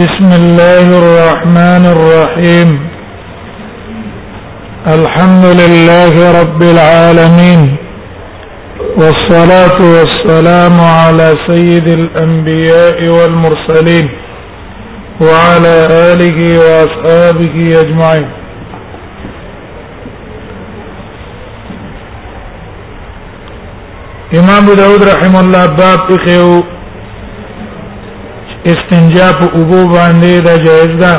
بسم الله الرحمن الرحيم الحمد لله رب العالمين والصلاة والسلام على سيد الأنبياء والمرسلين وعلى آله وأصحابه أجمعين امام ابو داود رحم الله باب تخیو استنجا په اوبو باندې دا جائز ده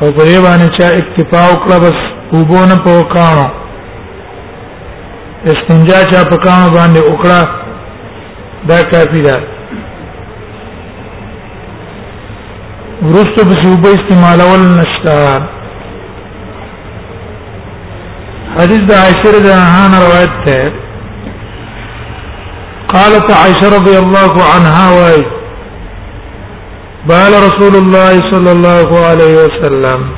او په دې باندې چې اکتفا وکړه بس اوبو نه په کانو استنجا چا په کانو باندې وکړه دا کافی ده ورستو به سوبه استعمالول نشتا حدیث د عائشہ رضی الله عنها روایت ده قالت عائشہ رضی الله عنها وای بال رسول الله صلی الله علیه وسلم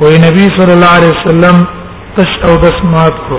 وی نبی صلی الله علیه وسلم تش او دسمات کو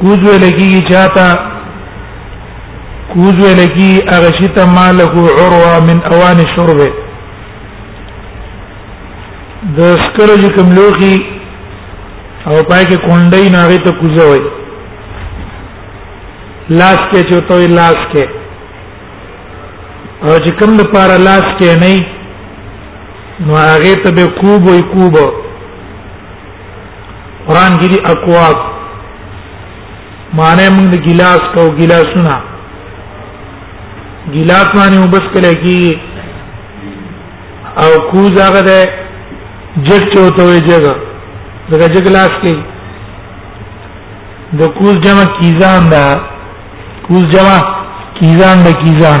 کوز ولګي چاته کوز ولګي هغه شي ته مالک عروه من اوان شربه د سکرو چې کوم لوخي او پای کې کونډې ناغه ته کوزه وای لاس کې چې توي لاس کې او چې کوم د پاره لاس کې نه نو هغه ته به کوب وي کوب قران کې دي اقواب معنی موږ د ګلاس کو ګلاسونه ګلاس معنی وبس کله کې او کوز هغه ده جګ چوته وي جګه دغه جګ لاس کې د کوز جمع کیزان ده کوز جمع کیزان ده کیزان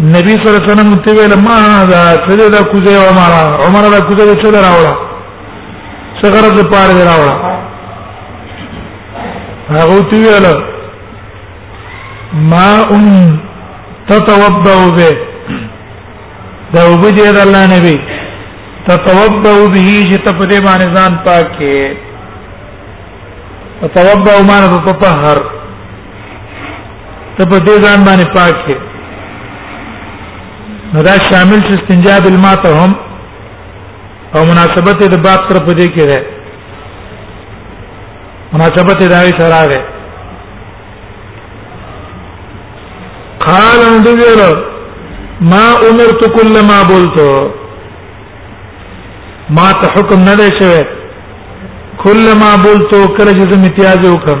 نبی صلی الله علیه وسلم ته ویل ما دا سره دا کوزه و مارا عمر دا کوزه به سره راوړه څنګه د پاره راوړه هغه ته ویل ما ان تتوضا به دا وبجه د الله نبی تتوضا به چې ته په دې باندې ځان پاکه تتوضا معنی تطهر ته په دې ځان باندې پاک کې نو دا شامل چې استنجا بالماء ته هم او مناسبت د باب سره په دې کې ده مناسبت د هغه سره ده قال انذر ما امرت كل ما بولت ما ته حکم نه دی شوی کله ما بولتو کله چې زه امتیاز وکم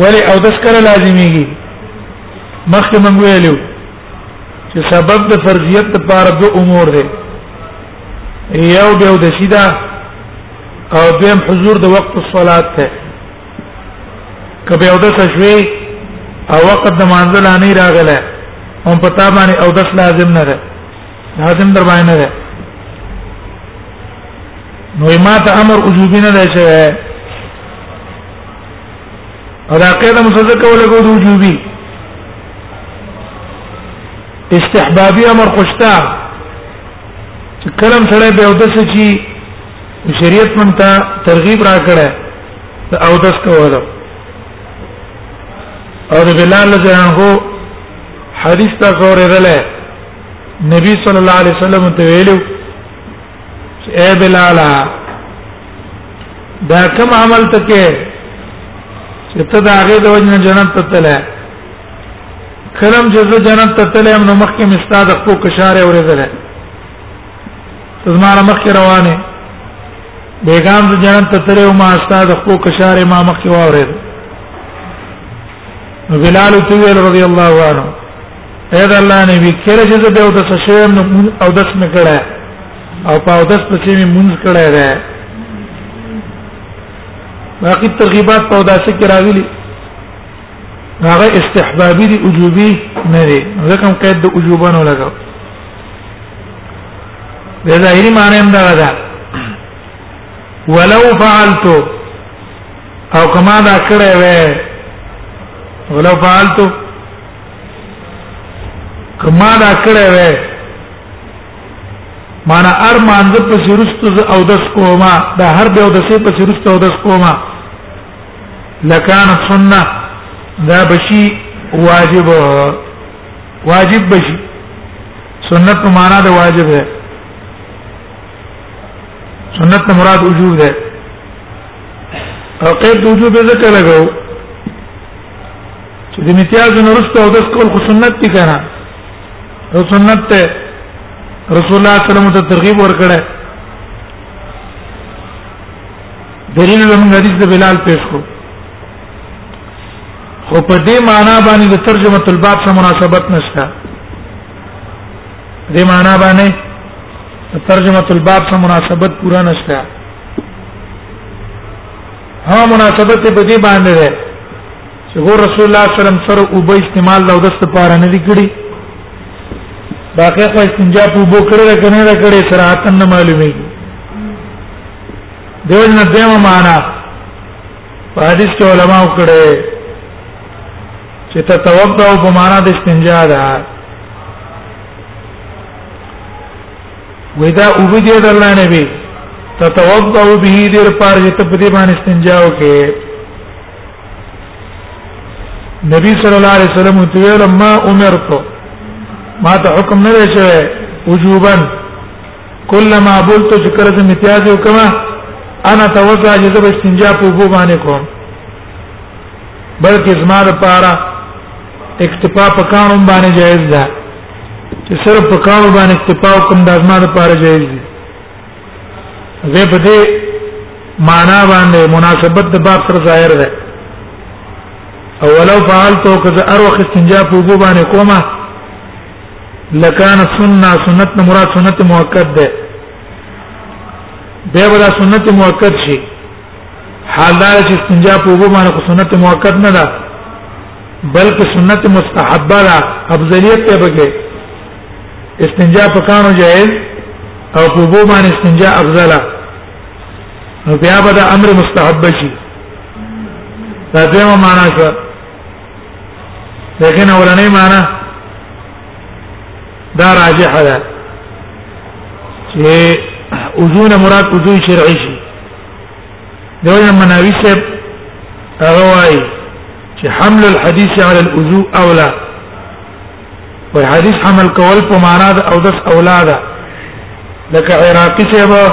ولی او دس کله لازمیږي مخکې مونږ ویلو چې سبب د فرضیت لپاره دوه امور دي یو به د شیدا او دیم حضور د وخت الصلات ته کبه او د تشوی او وخت د منځل نه راغله هم پتا باندې او دس لازم نه ده دا څنګه در باندې ده نو ما ته امر وجوبي نه ده شوی او دا قاعده مصدق ولا کو وجوبي استحبابي امر خوشتا کلم سره به اودس چی شریعت مونږ ته ترغیب را کړه ته او دس کوله او د بلال جان هو حدیث تا غوړې رله نبی صلی الله علیه وسلم ته ویلو اے بلال دا کوم عمل ته کې چې ته دا هغه د وجنه جنت ته تله کلم چې زه جنت ته تله نو مخکې مستاد خپل کشاره اورېدل زماره مخکې روانه بیگام د جنت ته تلو ما استاد خو کشار ما مخ کې واورید بلال تو رضی الله عنه اے د الله نبی کله چې زه به او د سشم نو او داس مې کړه او په او داس پسې مې مونږ کړه ده باقي ترغیبات په داس کې راغلي هغه استحبابي دي وجوبي نه دي ځکه هم قید د وجوبانو لګاو د ظاهري معنی هم دا ده ولو فعلت او کما دا کړه وې ولو فعلت کما دا کړه وې معنا ار مانځ په سرست او د کوما دا هر به او د سې په سرست او د کوما لکان سنت دا بشي واجب واجب بشي سنت په معنا د واجب ده سنت نه مراد وجوب ده او قید وجوب ذکر لګاو چې د امتیاز نه رسته او د کول خو سنت دي کنه نو سنت ته رسول الله صلی الله علیه وسلم ته ترغیب ورکړه دلیل لمن حدیث د بلال پیش کو خو په دې معنا باندې د ترجمه الباب سره مناسبت نشته دې معنا باندې ترجمه الباب سره مناسبت پورا نشته ها مناسبت په دې باندې ده چې ګور رسول الله صلی الله علیه وسلم سره او به استعمال دا ودست پاره نه دی کړی باقي خو استنجا په بو کړی را کنه را کړی سره اتن نه معلومي دیو جن دیو معنا په حدیث کې علما وکړي چې تتوضا او په معنا د استنجا ده ودا او به دې الله نبی تتوضا به دې پر دې په دې باندې استنجا وکړي نبی صلی الله علیه وسلم ته ویل ما امرت ما ته حکم نه شوی وجوبا کلمہ بولت چې کله زم امتیاز وکما انا توضع چې زب استنجا په وبو باندې کوم بلکې زما لپاره اکتفا په قانون باندې جایز ده چې صرف په قانون باندې اکتفا کوم د زما لپاره جایز دي زه په دې معنا باندې مناسبت د باب سره ظاهر ده او ولو فعلتو کذا اروخ استنجا په وګو باندې کومه لکان سنة سنت مراد سنت مؤکد ده به ولا سنت مؤکد شي حال دا چې استنجا په وګو باندې خو سنت مؤکد نه ده بلکې سنت مستحبه ده افضلیت ته بګي استنجا په کانو جائز او په بو باندې استنجا افضله نو بیا به دا امر مستحب شي دا دیمه معنا شو لیکن اولنې معنا دا راجح ده چې وضو نه مراد وضو شرعي شي دا یو مناوي سب هغه وايي چې حمل الحديث على الوضوء اولى په حدیث عمل کول په معنا د او دس اولاده لکه عراقي چې به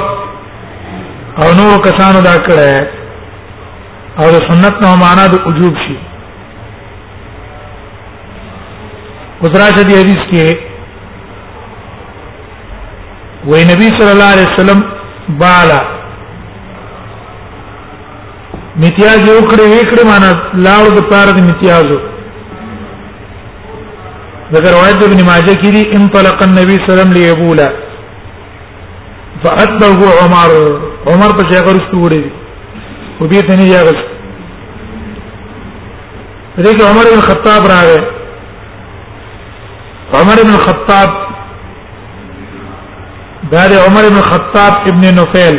او نور کسانو دا کړه او د سنت نو معنا د وجوب شي وزرا چې دی حدیث کې وې نبی صلی الله علیه وسلم بالا متیاج یو کړی وی کړی معنا لاړو د پاره د متیازو ذکر روایت ابن ماجه کې دی انطلق النبي صلی الله علیه وسلم ليبولا فاتبه عمر عمر په شیخ ورستو وړي او به ته نه یاغس دغه عمر بن خطاب راغی عمر بن خطاب دا عمر بن خطاب ابن نفیل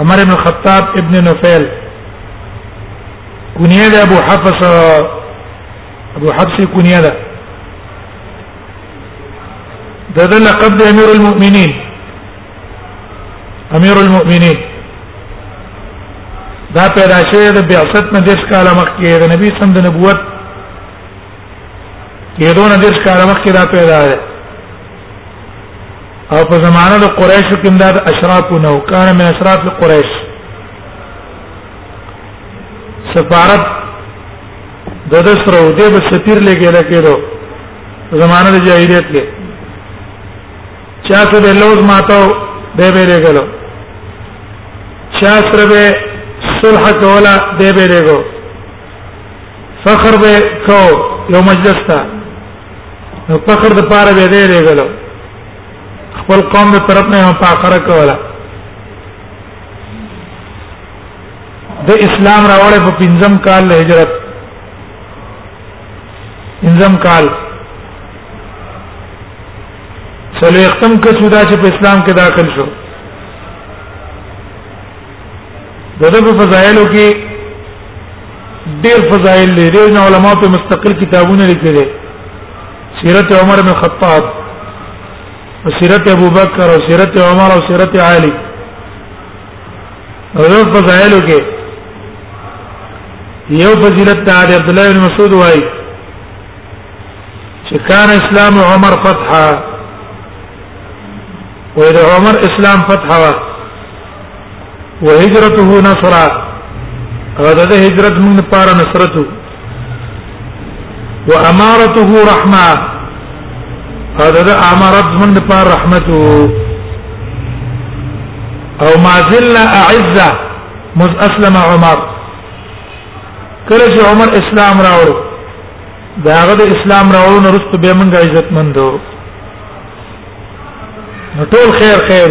عمر بن خطاب ابن نفیل کنیه ده ابو حفص ابو حفص کنیه ده ده ده لقب ده امير المؤمنين امير المؤمنين دا پیدا شوی د بعثت نه دیش کاله مخکې د نبی سم د نبوت کېدو نه دیش کاله مخکې دا پیدا ده او په زمانه د قریشو کې د اشراف نو کان من اشراف قریش سفارت د دسرو د به سفیر لګیل کېدو زمانه د جاهلیت کې چا ته د لوز ماتو به به لګلو چا سره به صلح کولا به به لګو فخر به کو یو مجلس ته نو فخر د پاره به دی لګلو خپل قوم د طرف نه فخر کوله د اسلام راوړې په پنځم کال له هجرت پنځم کال سلوختم کڅودا چې په اسلام کې داخل شو دغه په فضایلو کې ډېر فضایل لري ډېر علماء په مستقل کتابونه لیکل دي سیرت عمر بن خطاب او سیرت ابو بکر او سیرت عمر او سیرت علی او یو فضایلو کې یو فضیلت د عبد الله بن مسعود وایي چې کان اسلام عمر فتحا وې د عمر اسلام فتحا وهجرته نصر او د هجرت موږ لپاره نصرت و امارته رحمه او د امارت موږ لپاره رحمت او ما زلنا اعزه مز اسلم عمر کله چې عمر اسلام راوړ دا هغه د اسلام راوړو نه رسته به موږ عزت مندو نو ټول خیر خیر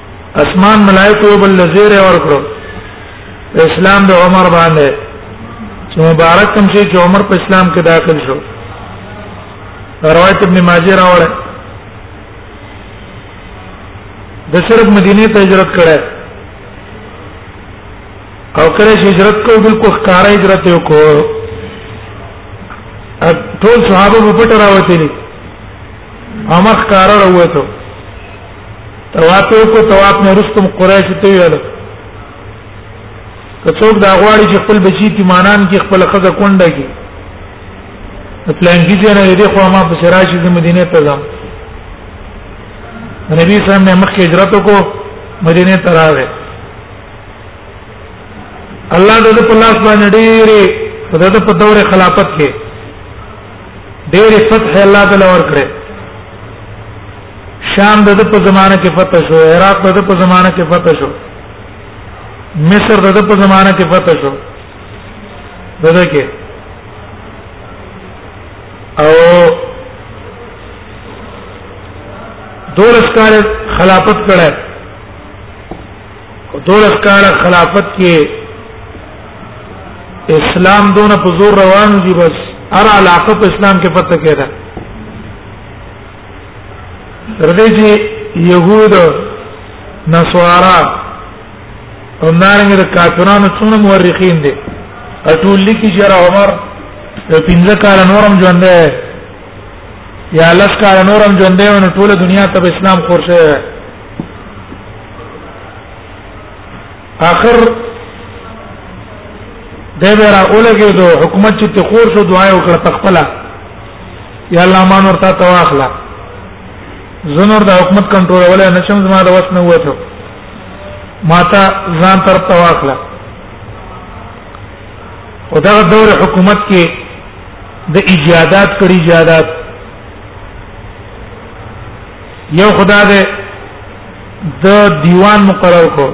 اسمان ملائکه یو بل زیر ورکړو اسلام د عمر باندې چې مبارک کوم شي چې عمر په اسلام کې داخل شو روایت ابن ماجه راوړل د صرف مدینه ته هجرت کړه او کله چې هجرت کو بالکل ښکارا هجرت یو کو ټول صحابه په پټه راوته دي عمر ښکارا راوته طواف کو طواف نه رستم قریش ته ویل که څوک دا غواړي چې خپل بچی تی مانان کې خپل خزه کونډه کې پلان کې ځنه دې خو ما په سراج د مدینه ته ځم نبی صلی الله علیه وسلم مخکې هجرت کو مدینه ته راغی الله د په لاس باندې ډېری د په دور خلافت کې ډېر فتح الله تعالی ورکړي شام د په زمانه کې فتح شو عراق د په زمانه کې فتح شو مصر د په زمانه کې فتح شو دغه کې او دولس کال خلافت کړه او دولس کال خلافت کې اسلام دونه په زور روان دي بس هر علاقه په اسلام کې پته کېده ردی چې يهود نصارا او نارنګ د کافرانو څونه مورخین دي اټول لیکي چې را عمر د پنځه کال نورم ژوند دی یا لس کال نورم ژوند دی نو ټول دنیا ته اسلام خورشه اخر د ورا اولګي دو حکومت چې تخور شو دعا وکړه تخپلا یا الله مان ورته تواخلا زنور د حکومت کنټرول ولې نشم زما د وس نه وته ماتا ځان تر تواخلا او دا دور حکومت کې د ایجادات کړي ایجادات یو خدای دې د دیوان مقرر کو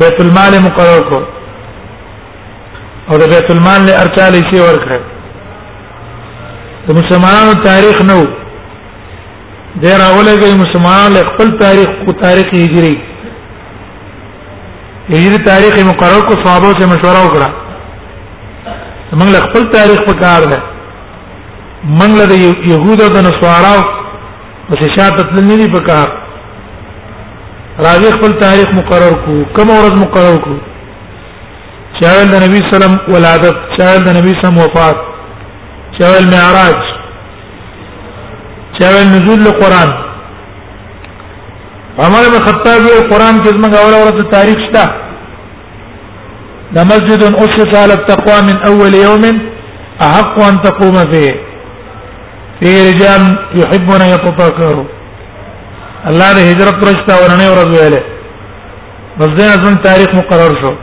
بیت المال مقرر کو او د بیت المال له ارچال شي ورکړه د مسلمانانو تاریخ نو د راولګي مسلمانانو له خپل تاریخ کو تاریخ هجری هجری تاریخ مقرر کو صحابه سره مشوره وکړه موږ له خپل تاریخ په کار ده موږ له يهودو د نصاراو پس شاته تل نه دی پکار راځي خپل تاریخ مقرر کو کوم ورځ مقرر کو چاول د نبی سلام ولادت چاول د نبی سم وفات چاول معراج چاول نزول القرآن عمر بن خطاب یو قرآن کې زموږ اول ورځ تاریخ شته لمسجد اسس على التقوى من اول يوم احق ان تقوم فيه في رجال يحبون يتطهرون الله دې هجرت رښتا ورنه ورځ ویلې بس دې ازم تاریخ مقرر شو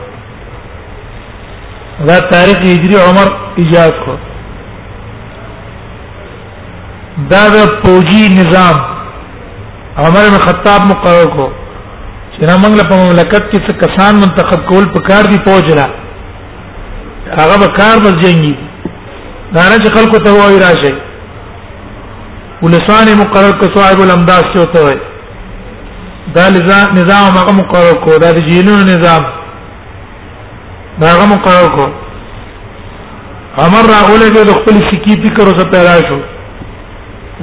دا تاریخ هجری عمر ایجاد کو دا د پوجي نظام عمر بن خطاب مقرر کو چې موږ له مملکت کې څه کسان منتخب کول په کار دی پوجلا هغه به کار بس جنگي دا نه چې خلکو ته وایي راشي ولسان مقرر کو صاحب الامداد څه وته وایي دا نظام هغه مقرر کو دا د جیلونو نظام داغه مقرر کو عمر راغله د خپل سکی فکر اوسه پیدا شو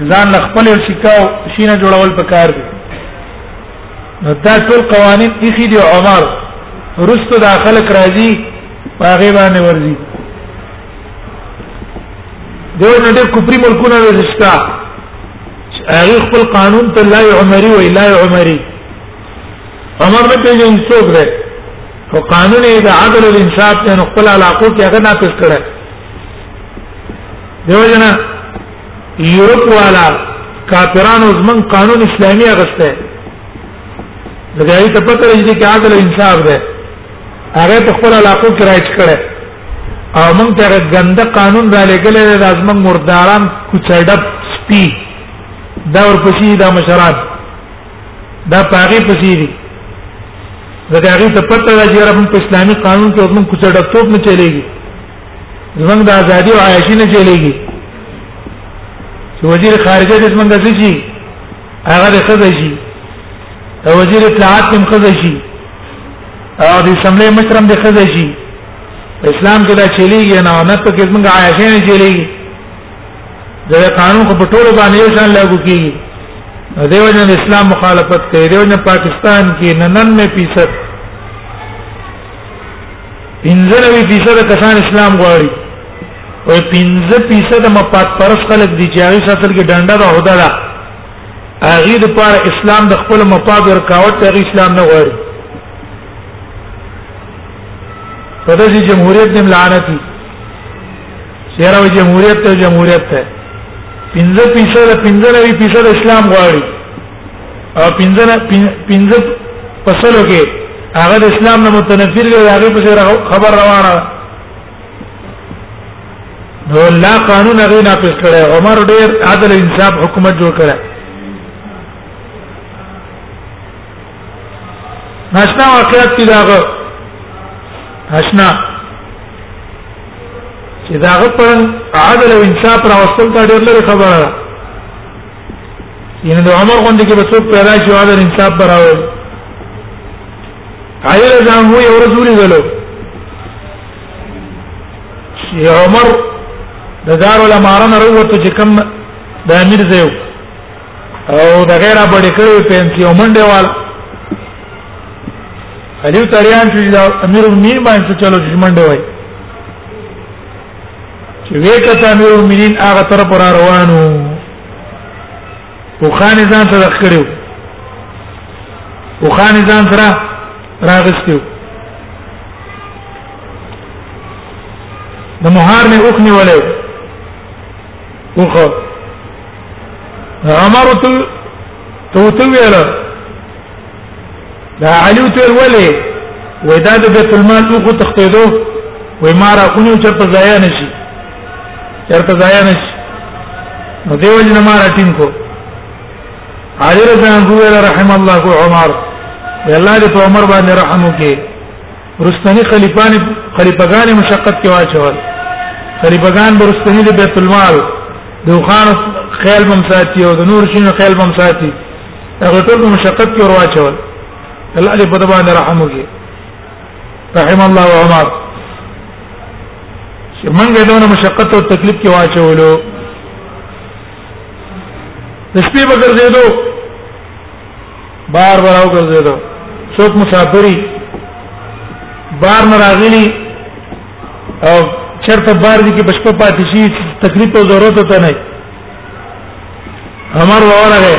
ځان ل خپل سکاو شینه جوړول پکار دي نو دا ټول قوانين اخی دي عمر رستو داخله راځي هغه باندې ورځي دیو نه ډېر کوپری ملکونه وستا هغه خپل قانون ته لا عمري وای لا عمري عمر نه پیژنې څوک دی او قانون یې د عدل او انصاف نه خپل علاقو کې هغه نافذ کړي دیو جنا یورپ والا کافرانو زمون قانون اسلامي اغسته دغه ته پته لري چې عدل او انصاف ده هغه په خپل علاقو کې راځي کړي او موږ ته غنده قانون را لګل دی د ازمن مرداران کوڅړډ سپی دا ورپسې دا مشران دا پاغي پسې دي ځکه هغه ته پته ده چې رب په اسلامي قانون کې موږ کوڅه ډکټوب نه چلےږي زمونږ د ازادي او عايشي نه چلےږي چې وزیر خارجه دې موږ څه شي هغه دې خزه شي او وزیر اطلاعات هم خزه شي او د سملې مشرم دې خزه شي اسلام کې دا چلےږي نه نه پکې موږ عايشي نه چلےږي دا قانون خو په ټولو باندې یو شان لاګو کیږي دیو جن اسلام مخالفت کوي دیو جن پاکستان کې 99% 95% کسان اسلام غواړي او 15% مپات پرس خلک دي چې هغه ساتل کې ډنډه ده هدا ده هغه د پر اسلام د خپل مپاد ورکاوت ته اسلام نه غواړي په دې جمهوریت دې لعنتی سره جمهوریت ته جمهوریت ته پنځه پیسه د پنځه نوي پیسه د اسلام غواړي او پنځه پنځه پسلو کې هغه د اسلام نه متنفر دی هغه په خبر روانه نو الله قانون هغه نافذ کړي عمر ډیر عدل انصاف حکومت جوړ کړي ناشنا واقعیت کې داغه ناشنا چې داغه پر عادل او انصاف را وصل تا ډېر لري خبره ده ینه د عمر غوندې کې به څوک پیدا شي عادل انصاف براوي علی ځان هو یو رسول غلو چې عمر د دار الامارن وروته چې کم د امیر زیو او د غیر بډې کړو پنسي او منډه وال خلیو تریان چې دا امیر المؤمنین باندې چلو چې منډه وای چې وکړه امیر المؤمنین هغه تر پر روانو او خان ځان ته ذکرو او خان ځان سره راغستو د مهار نه اوخنی ولې اوخه عمر تو تو تو ویل دا علی تو ولې وې دا د بیت المال کو تختیدو وې ما را کونیو چې په ځای نه شي چرته ځای نه شي نو دیو جن ما را ټیم کو علی رضی الله عنه رحم الله کو عمر الله دې په عمر باندې رحم وکړي رستنی خلیفان خلیفګان مشقت کې واچول خلیفګان برستنی د بیت المال د وخان خیل بم ساتي او د نور شین خیل بم ساتي هغه ټول مشقت کې ورواچول الله دې په دې باندې رحم وکړي رحم الله و عمر چې منګه دونه مشقت او تکلیف کې واچولو د شپې بغیر زیدو بار بار او ګرځیدو څوک مسافری بار نه راغلی او چرته بار دي کې بشپړ پاتې شي تکلیف او ضرورت ته نه همار وراغه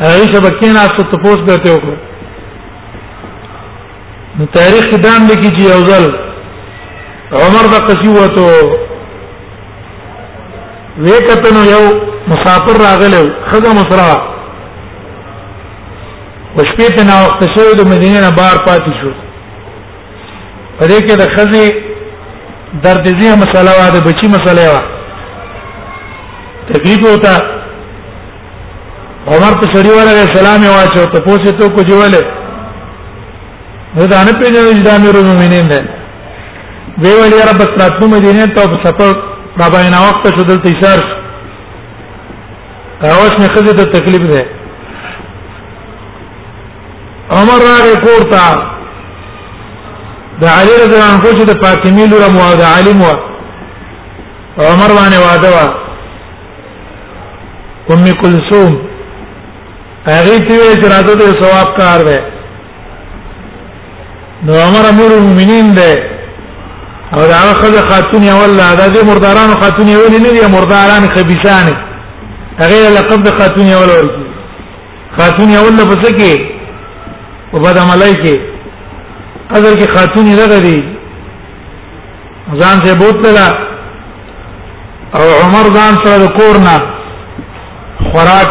هغه شبکې نه څه تپوس به ته وکړو نو تاریخ دام لګی چې یو ځل عمر د قصیوته وکتن یو مسافر راغلو خزه مسرا وشپې په نا وخت شوی د مدینې نه بار پاتې شو په دې کې د خزه درد دې مسله وا د بچی مسله وا تکلیف ہوتا عمر په سړی وره سلام واچو ته پوسې ته کو جوړه نو دا نه پیژنې چې دا امیر المؤمنین دی وی ویل یا رب تراتلو مدینه ته په سفر را باندې نا وخت شو دلته اشار اوس نه خزه ته تکلیف ده عمر راغی کور ته د علی رضی الله عنه چې د فاطمی لور مو د عالم و عمر باندې واده و ام کلثوم هغه ته وی چې راته د ثواب کار دی نو عمر امیر المؤمنین دی او دا هغه خاتون یې ولا دا د مردارانو خاتون یې ولې نه دی مرداران خبيسان هغه لقب د خاتون یې ولا ورکی خاتون یې ولا پس کې او بعد عملای کې اگر کې خاتون یې لګ دی ځان ته بوتله او عمر ځان سره کورنا خوراک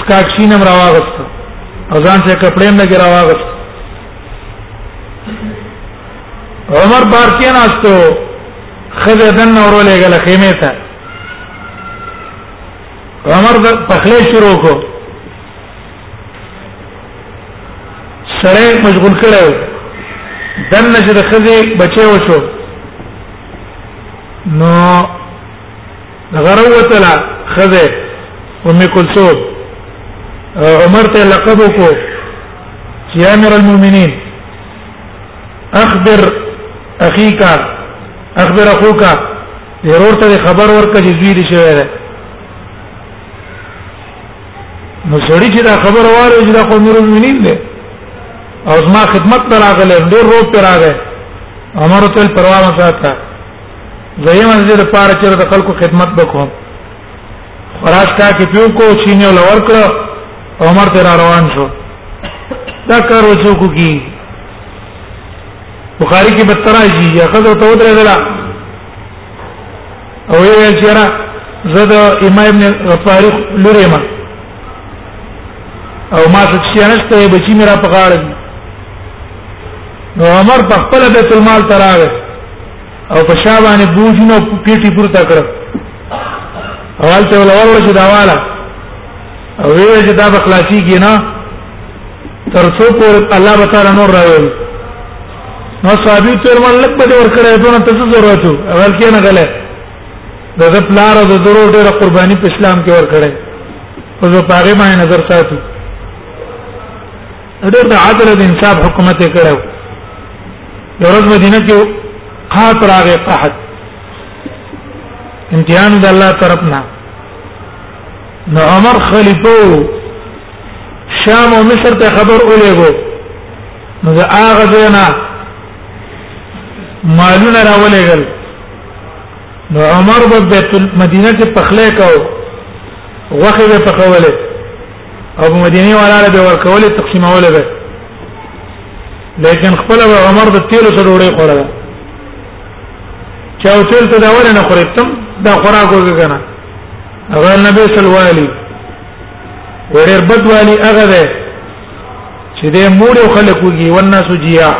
سکاټ شینم راواغست او ځان ته کپڑے هم لګی راواغست عمر بار کې ناستو خزه دن اورولې غل خیمه ته عمر پخله شروع کو سره مشغول کړو دن چې د خزه بچي وشو نو غروتلا خذه ام کلثوم عمر ته لقب کو چې امر المؤمنین اخبر اخیک اخبر اخوک ضرور ته خبر ورکړه چې زوی دې شوی دی نو سړی چې دا خبر واره چې دا قوم المؤمنین دی او زما خدمت ته راغله ډېر روپ ته راغله عمر ته پروا نه ساته زیم از دې د پاره چې د خلکو خدمت وکړو خراج کا کې پیو کو چینه ول ور کړ عمر ته روان شو دا کار وڅو کو کی بخاری کې بتراجی یا خزر ته ودرې دلا او یې ویل چې را زد امام ابن غفاری لوري ما او ما څه چې نشته بچی میرا پکاړ نو عمر په خپل بیت المال تراوه او په شا باندې بوجونه پیټي پورته کړ اول ته ولور ورشي دا والا او ویل چې دا بخلاصي کې نه تر څو پور الله تعالی نور راوړي نو صحابي تر من لک په ور کړې دونه ته څه ضرورت وو اول کې نه غلې دا د پلار او د ضرور ډېر قرباني په اسلام کې ور کړې په زو پاره باندې نظر ساتو ډېر د عدل او انصاف حکومت یې کړو یو ورځ مدینه کې قحط راغی قحط امتحان د الله طرفنا نو عمر خلیفہ شام او مصر ته خبر اولېګو نو دا هغه دینا مالونه راولېګل نو عمر په بیت المدینه کې پخلې کاو وخه به پخولې او په مدینه ولاله به ورکولې تقسیموله به لیکن خپل عمر د تیلو سره وړي خوړل چا تیل ته دا ور نه خوري تم دا خوراک وګنه هغه نبی صلی الله علیه وریر بدوالی هغه ده چې د مور خلک وږي والناس جیا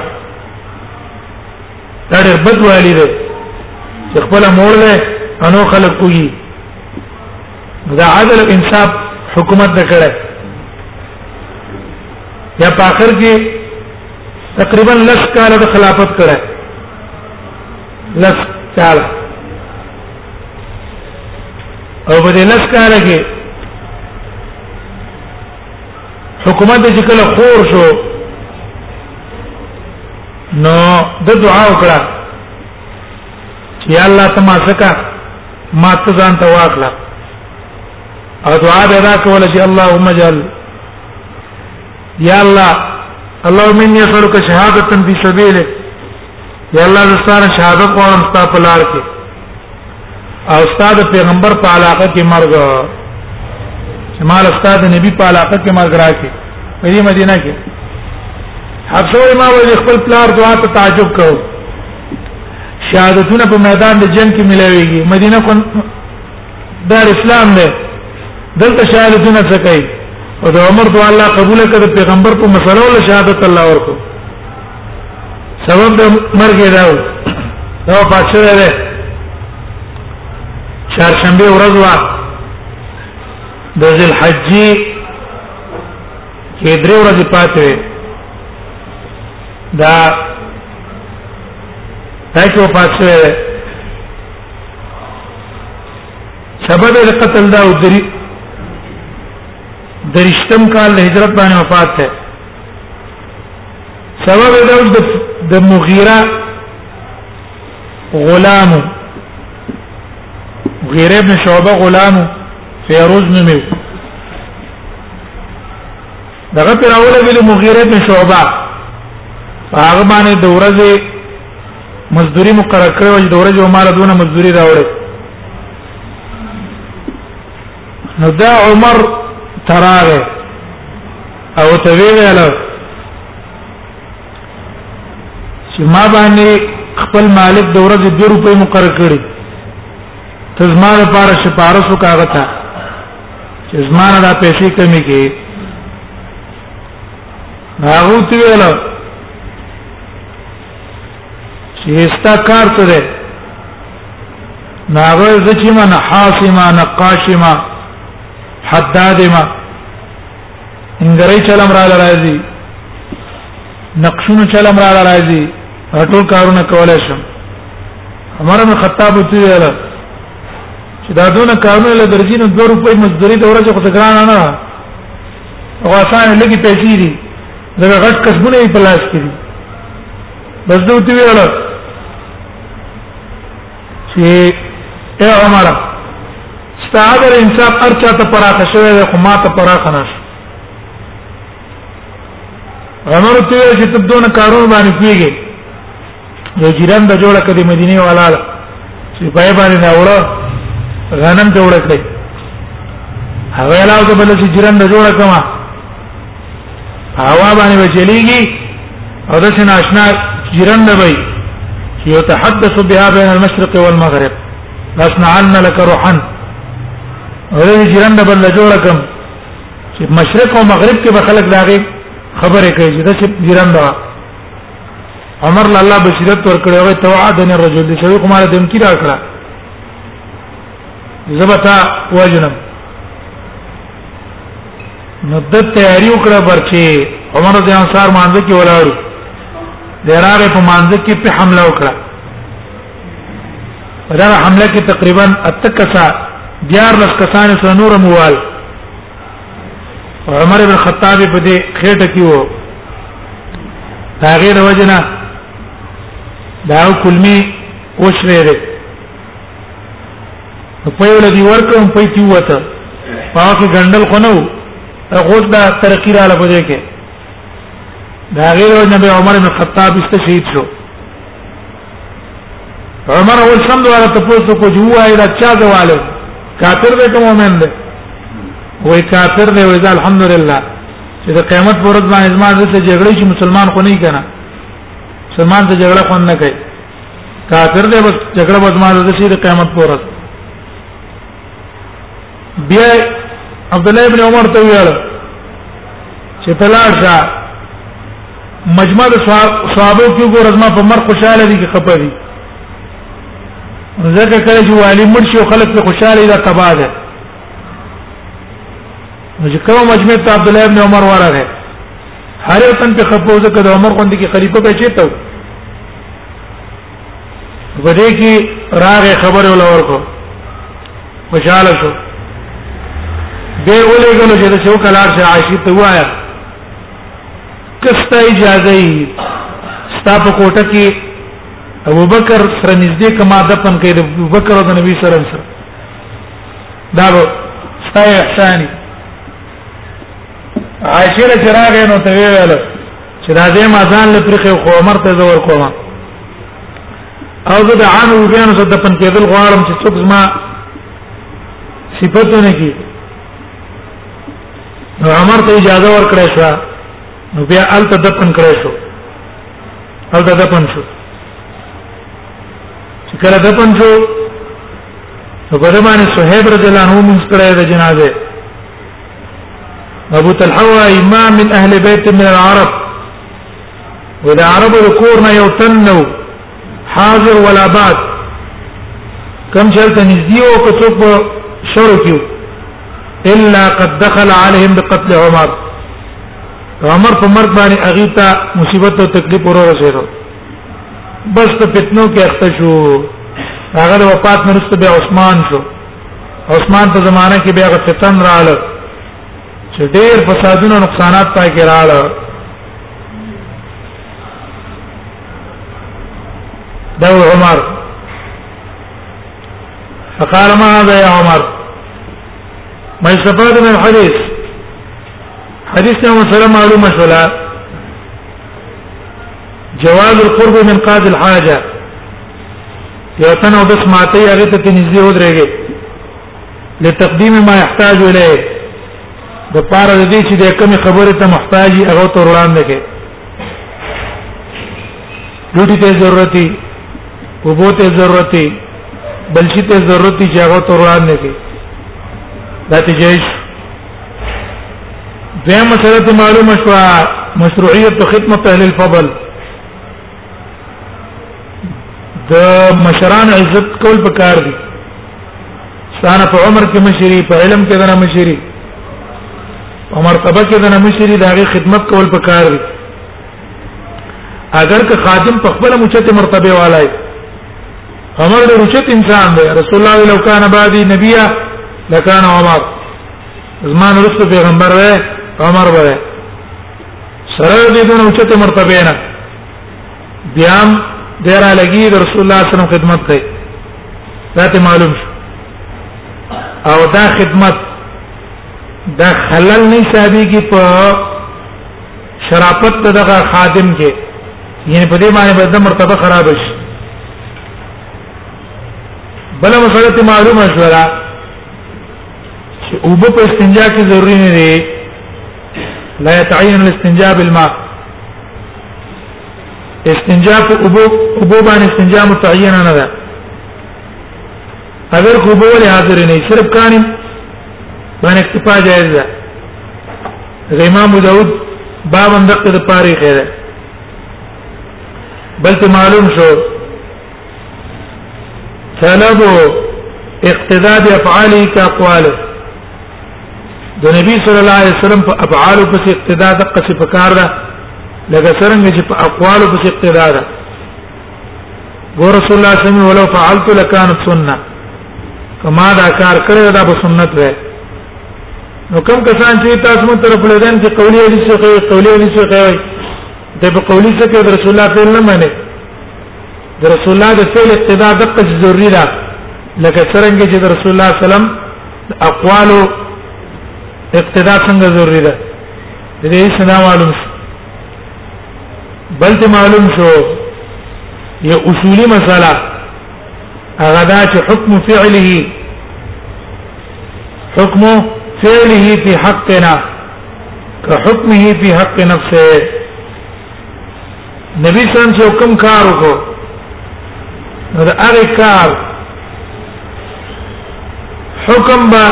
دا ډېر بدوالی ده چې خپل مور له انو خلک وږي دا عدل او انصاف حکومت نه کړه یا په اخر کې تقریبا لس کال د خلافت کړه لس کال او په دې لس کال کې حکومت چې کله خور شو نو د دعا وکړه یا الله ته ما زکه ما ته ځان ته واخلا او دعا به دا کوله چې اللهم اجعل یا الله اللهم اني اسالك شهادة في سبيلك یا الله زستانه شهادت غواړم ستا په لار کې او استاد پیغمبر په علاقه کې مرګ چې مال استاد نبی په علاقه کې مرګ راکې په دې مدینه کې حفصه ما ولې خپل پلار دعا ته تعجب کوو شهادتونه په میدان د جنگ کې ملاويږي مدینه کون دار اسلام دی دلته شهادتونه څه کوي او د عمر دعا الله قبول کړه پیغمبر په مسله ول شهادت الله ورکو سبب د مرګ دا و دا پاتشه ده چهارشنبه ورځ وا د ذل حجې چې درې ورځې پاتې دا تاسو پاتې سبب د قتل دا او درې درشتم کال د هجرت باندې وفات ده سبب دا اوس د مغیره غلام غیر ابن شعبه غلام فیروز نومي دغه پر اوله ویل مغیره بن شعبہ هغه باندې د ورځې مزدوري مقرره کړو چې د ورځې عمر دونه مزدوري راوړي نو دا عمر تراغه او ته ویل چې ما باندې خپل مالک د ورځې 2 روپۍ مقرره کړې ته زما لپاره شپارسو کاغه تا چې زمانه دا پیسې کمی کې هغه ته ویل چې ستا کار څه دی ناغه زچی ما نحاسما نقاشما حدادما انګری چلم را راځي نقشونو چلم را راځي ټول کارونه کولای شم عمر بن خطاب ته ویل چې دا دونه کارونه له درځي نو 2 روپۍ مزدوري د ورځې خو څه ګران نه ده او آسان لګي پیسې دي دا غټ کسبونه یې په لاس کې دي بس دوی ته ویل چې اے عمر ستاګر انصاف ارچا ته پراخه شوی دی خو ما ته پراخه نه شو عمر ته چې ته دونه کارونه باندې کیږي یو جیران د جوړه کړي مدینه والا چې پای باندې دا وړه غنم ته وړه کړی هغه علاوه ته بل چې جیران د جوړه کما هوا باندې وچلیږي او د شنا آشنا جیران نه وي يتحدث بها بين المشرق والمغرب لاسنعن لك روحا ورې جیران د بل جوړه کم چې مشرق او مغرب کې به خلک داغه خبره کوي چې د جیران دا عمر له الله بشیرت ورکړی او توعدن الرجل دې سړي کومه دمکی را کړه زبتا وجنم نو د تیاری وکړه برچې عمر د انصار مانځ کې ولاړو دراغه په مانځ کې په حمله وکړه دا حمله کې تقریبا اتکسا دیار لس کسان سره نور موال عمر بن خطاب په دې خېټه کې وو دا غیر وجنه دا کلمی وشره ده په یو لګي ورکم په تی وته پاکه ګندل خو نو هغه دا ترقی را لپاره کې دا غیر وجنه عمر بن خطاب استشهید شو عمر اول سم دواره تاسو کو جو وای دا چا دواله کافر به کوم مؤمن دی وای کافر دی وای الحمدلله چې د قیامت پر ورځ باندې زما د جګړې چې مسلمان خو نه کنا مسلمان ته جګړه خو نه کوي کافر دی بس جګړه بس ما د قیامت پر ورځ بیا عبد الله ابن عمر ته ویل چې تلاشه مجمع د صحابه کې ګور ازما په مر خوشاله دي کې خپه دي ځکه کله چې والی مړ شي خلک په خوشاله ده تبا ده نو چې کوم مجمع ته عبد الله ابن عمر ورغه هر یو تن په خپو ځکه د عمر غوندې کې خلیفہ بچی ته په دې کې راغې خبر ولا ورکو خوشاله شو به ولې غلو چې څو کلار شه عاشق ته وایا کستا اجازه یې ستا په کوټه کې ابو بکر سره نږدې کما دفن کړي ابو بکر او نبی سره سره دا ستا احسانی عاشره چراغ نو ته ویل چې دا دې ما ځان له پرخه خو عمر ته زور کوم او زه د عام وګیان سره د پن کېدل غواړم چې څوک زما صفاتونه کی نو عمر ته اجازه ورکړې شو نو بیا ال ته دفن کړې شو ال ته دفن شو چې کله دفن شو نو په دې باندې صہیب رضی الله عنه مونږ کړې د جنازه ابو طلحه وايي ما من اهل بيت من العرب ودا عرب ذكورنا يوتنو حاضر ولا باد كم شلت نزديو كتب شركيو الا قد دخل عليهم بقتل عمر عمر په مرګ باندې اغیتا مصیبت او تکلیف ورو رسیدو بس ته فتنو کې اخته شو هغه وفات مرسته به عثمان شو عثمان په زمانه کې بیا غفتن رااله چې ډېر فسادونه نقصانات پای کې رااله دا عمر فقال ما هذا يا عمر ما استفاد من الحديث حديث يوم سلام معلومة شلا جواز القرب من قاضي الحاجة یو تن او دس ماته هغه ته نږدې ودرېږي لتقدیم ما يحتاج الیه د پاره د دې چې د کوم خبره ته محتاجي هغه تر وړاندې کې ډوډۍ ته ضرورتي وبو ته ضرورتي بل شي ته ضرورتي چې هغه تر وړاندې کې دا ته جيش دغه مسله ته معلومه شو مشروعیت خدمت اهل الفضل د مشران عزت کول پکار دي ستانه په عمر کې مشري په علم کې دنه مشري په مرتبه کې دنه مشري دغه خدمت کول پکار دي اگر که خادم په خپل مچته مرتبه والای عمر ډېر اوچت انسان دی رسول الله لو کان بعدی نبیا لکان عمر زمان رسول پیغمبر وای عمر وای سره دې دونه اوچته مرتبه نه بیا ډیره لګي د رسول الله صلی الله علیه وسلم خدمت کوي دا ته معلوم شو او دا خدمت دا خلل نه شابي کې په شرافت دغه خادم کې یعنی په دې باندې به د مرتبه خراب شي بل مسله ته معلومه شو را چې اوبه په استنجا کې ضروری نه دی لا يتعين الاستنجاء بالماء استنجاء په ابو ابو باندې استنجاء متعین نه ده اگر کو به ولې حاضر نه صرف کانی باندې اکتفا جائز ده امام داود باب اندقه د پاره خیره بلکې معلوم شو طلب اقتداء بافعاله كاقواله د نبی صلی الله علیه وسلم په افعال او په اقتداء د قصې په کار ده لکه څنګه چې په اقوال او په اقتداء ده ګور رسول الله صلی الله علیه وسلم ولو فعلت لكانت سنه کما دا کار کړی دا به سنت وای نو کم کسان چې تاسو مون طرف لدان چې قولی حدیث کوي قولی حدیث کوي د په قولی څخه رسول الله صلی الله علیه وسلم د رسول الله د فعل اقتداء دقه ضروری ده لکه څنګه چې د رسول الله صلی الله علیه وسلم اقوال اقتداء څنګه ضروری ده د دې سنا معلوم بل ته معلوم شو یو اصولی مسله هغه دا چې حکم فعله حکم فعله في حقنا كحكمه في حق نفسه نبی سم چې کوم کار وکړو نو دا هغه کار حکم به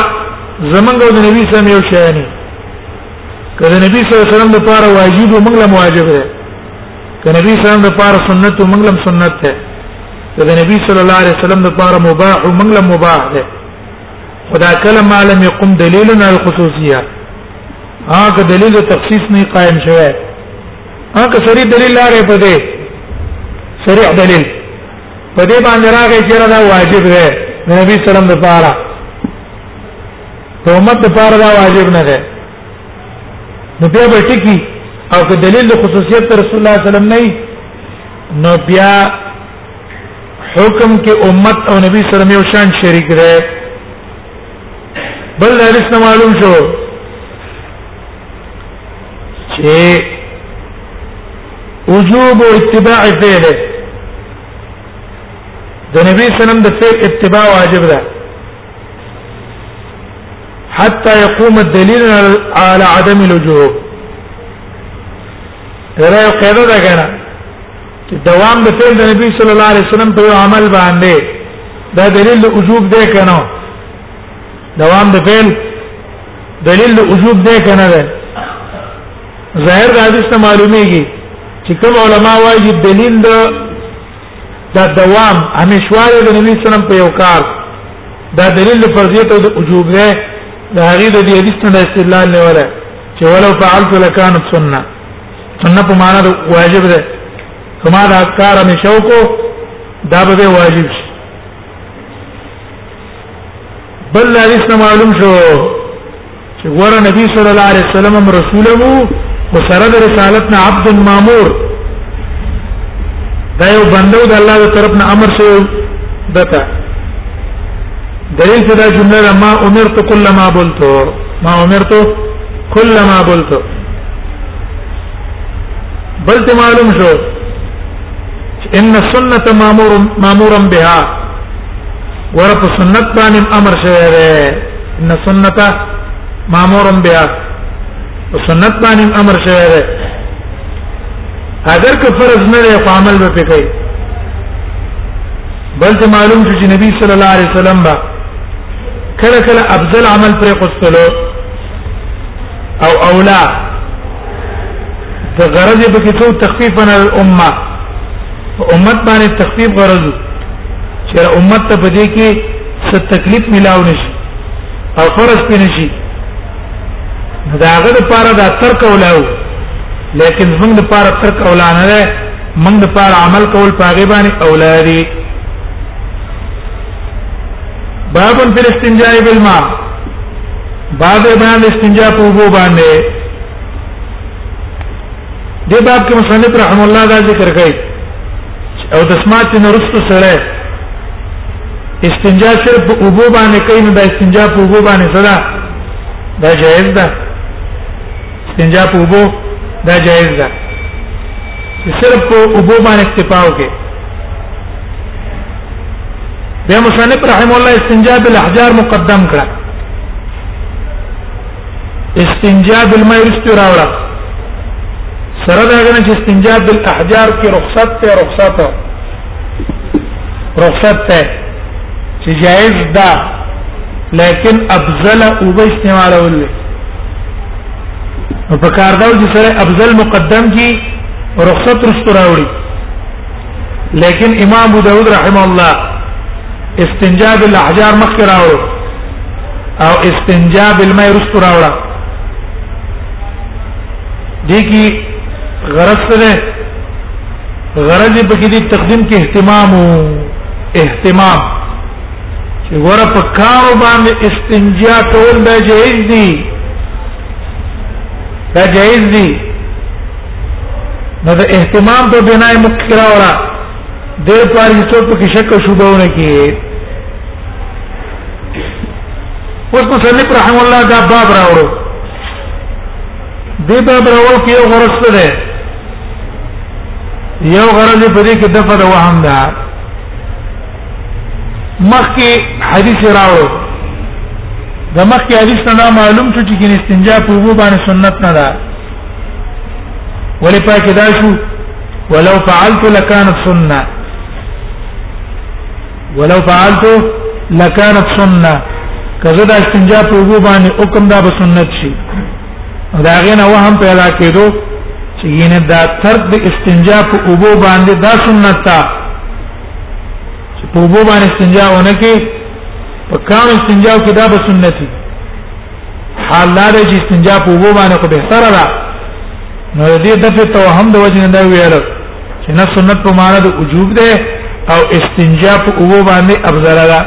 زمونږ د نبی سم یو شانی کله نبی صلی الله علیه وسلم لپاره واجب او موږ له واجب ده کله نبی صلی الله علیه وسلم لپاره سنت او موږ له سنت ده کله نبی صلی الله علیه وسلم لپاره مباح او موږ له مباح ده خدا کله ما لم يقم دلیلنا الخصوصیه هغه دلیل تخصیص نه قائم شوه هغه سری دلیل لاره په دې صریح دلیل په دې باندې راغی چې دا واجب دی نبی سلام د پاره امت د پاره دا واجب نه دی نو بیا به ټکی او که دلیل د خصوصیت رسول الله صلی الله علیه وسلم نه نو بیا حکم کې امت او نبی صلی الله علیه وسلم یو شان شریک دی بل حدیث معلوم شو چې وجوب اتباع فعل د نبی سلام د فعل اتباع واجب ده حتى يقوم الدليل على عدم الوجوب ترى قاعده ده کنه چې دوام د فعل د نبی صلی الله علیه وسلم په عمل باندې دا دلیل وجوب ده کنه دوام د فعل دلیل د وجوب دی کنه ده ظاهر د حدیث ته معلومیږي چې کوم علما وايي دلیل د دا دوام همیشواله د نبی سلام په یو کار دا دلیل فرضیت او د وجوب دی د هغه د حدیث څخه استدلال نه وره چې ولو فعلت لکان سنه سنه په معنا د واجب ده کما دا کار همیشو کو دا به واجب شي بل حدیث نه معلوم شو چې ور نبی صلی الله علیه وسلم رسول وو او سره د رسالت نه عبد مامور دا یو بندو د الله تر طرف نه امر شو دته دلیل چې دا جمله ما امرت کل ما بولتو ما امرت کل ما بولتو بل ته معلوم شو ان السنه مامور مامورا بها ور په سنت باندې امر شوی دی ان السنه مامورا بها په سنت باندې امر شوی دی اگر که فرض نه لري په عمل به کوي بلته معلوم چې نبی صلی الله علیه وسلم با کله کله افضل عمل پر قصلو او اولا د غرض په کې څو تخفیفا الامه امت باندې تخفیف غرض چې امت ته بده کې څه تکلیف ملاو نشي او فرض پې نشي دا غد پارا دا تر کولاو لیکن موږ د پارا تر کولا نه ده موږ د پارا عمل کول پاګې باندې اولادي باب فلسطین جای بالماء باب بیان استنجا په وبو باندې دې باب کې مصنف رحم الله دا ذکر کوي او د سماعت نه رسو سره استنجا صرف په اوبو باندې کوي نو د استنجا په اوبو باندې صدا دا جائز ده استنجا په اوبو دا جائز ده صرف په اوبو باندې اکتفا وکړي بیا مصنف رحم الله استنجا بالاحجار مقدم کړه استنجاء بالماء رستو راوړه سره دا غنه چې استنجاء بالاحجار کې رخصت ته رخصت رخصت ته چې جائز ده لیکن افضل او به استعمال ولې په کار دا چې سره افضل مقدم کی رخصت رستو راوړي لیکن امام ابو داود رحم الله استنجاء بالاحجار مخکې راوړو او استنجاء بالماء رست راوړه دي کی غرض څه غرض په کې دي تقدیم کې اهتمام اهتمام چې ور په کار باندې استنجاء کول به جائز دي دا جائز دي نو د اهتمام په بنا یې مکرا ورا ډېر پاره چې څوک په شک شوبه ونه کې اوس مصنف رحم الله دا باب راوړو دې باب راوړ کې یو غرض څه ده یو غرض په دې کې د په وهم ده مخکې حدیث راوړو د مخکې حدیث نه معلوم شو چې استنجا په وو باندې سنت نه ده ولې پاکه دا شو ولو فعلت لكانت سنه ولو فعلت لكانت سنه کزه دا استنجا په وګو باندې حکم دا به سنت شي دا غنه وهم پیدا کېدو چې ینه دا ترک د استنجا په وګو باندې دا سنت تا چې په وګو باندې استنجا ونه کې په کام استنجا کې دا به سنتي حال دا دی چې استنجا په وو باندې خو به سره ده نو دې د په توهم د وجه نه دا ویل چې نه سنت په معنا د وجوب ده او استنجا په وو باندې افضل ده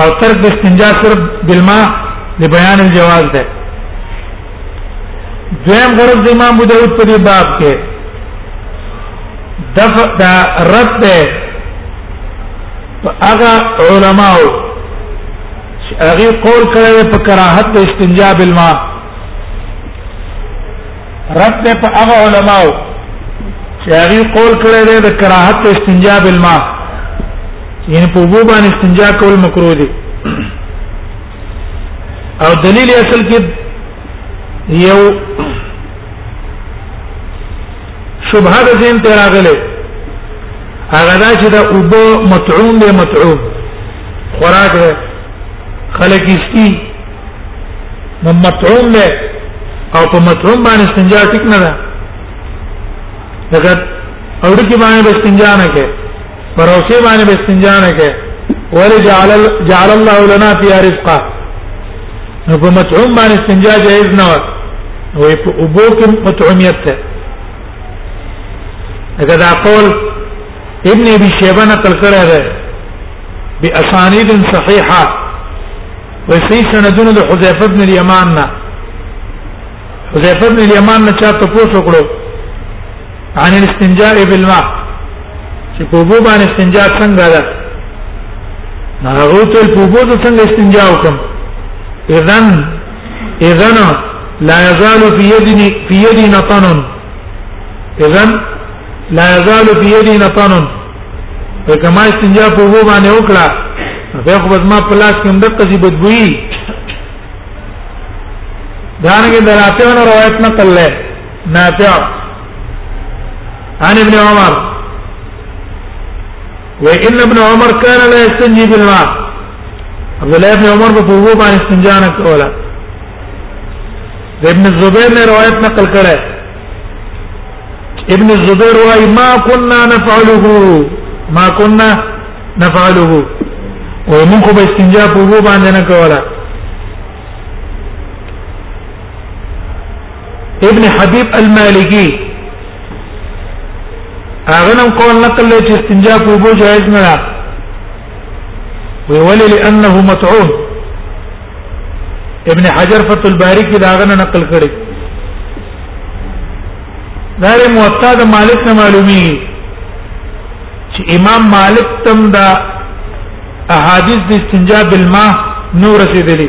او ترک د استنجا صرف بالماء لبيان الجواز ده دویم غرض د امام ابو داود په دې باب کې دفع دا رد ده هغه علماء چې هغه قول کړی په کراهت د استنجا بالماء رد ده په هغه علماء چې هغه قول کړی دی د کراهت د استنجا بالماء یعنی په وو باندې استنجا کول مکروه دي او دلیل اصل کې یو شبهه د ذهن ته راغله هغه دا چې دا اوبه مطعوم دی مطعوم خوراک دی خلک استی نو مطعوم دی او په مطعوم باندې استنجا ټیک نه ده لکه اور کې باندې به استنجا نه کې پر اوسه باندې به استنجا نه کې ولې جعل جعل الله لنا فی رزقا نو په مطعوم باندې استنجا جائز نه و او په اوبو کې مطعومیت ده اگر دا قول ابن ابي شيبه نقل کړی دی باسانيد صحيحه وصحيح سندون د حذيفه بن اليمان نه حذيفه بن اليمان نه چا تاسو کړو عن الاستنجاء بالماء چې په بو باندې استنجاء څنګه ده هغه ته په بو څنګه استنجاء وکم اذن اذن لا يزال في يدي في يدي نطن اذن لا يزال في يدي نطن کما استنجا په وو باندې وکړه په خو بزما پلاس کې هم دغه ځي بدبوئی دانګه دراتهونه روایت نقل له نافع عن ابن عمر وان ابن عمر كان لا يستنجي بالماء عبد الله بن عمر په وو باندې استنجا نه کوله ابن الزبير نے روایت نقل کړه ابن الزبير وايي ما كنا نفعله ما كنا نفعله ومن خو به استنجا په وو باندې نه کوله ابن حبيب المالکي هغه نن قول نقل له چې استنجا په وبو جائز نه ده ویول لانه متعون ابن حجر فتح الباری کې داغه نه نقل کړي دا له موطا د مالک نه معلومي چې امام مالک تم دا احادیث د استنجا بالماء نور رسیدلی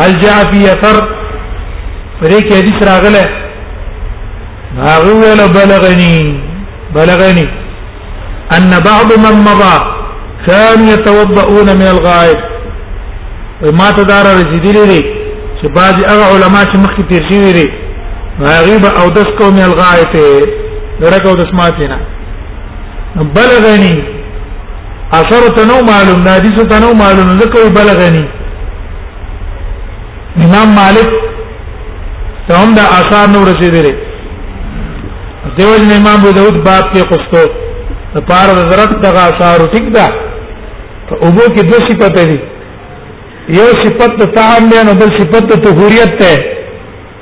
هل جاء فی اثر پرې کې حدیث راغله هغه ولا بلغني بلغني ان بعض من مضى كان يتوضؤون من الغائب وما تدار رسیدلی دي چې بعض هغه علما چې مخکې تیر شوی دي غیب او دس کو من الغائب لرکه او دس ماتینا بلغني اثر ته نو معلوم نه حدیث ته نو معلوم ځکه وی بلغنی امام مالک ته هم دا آثار نو رسیدل دیو جن امام ابو داود باب کې قصتو د پار د ضرورت د آثار ټیک ده په اوبو کې دوه صفات دي یو صفت ته تعام دی نو بل صفت ته طهوریت ده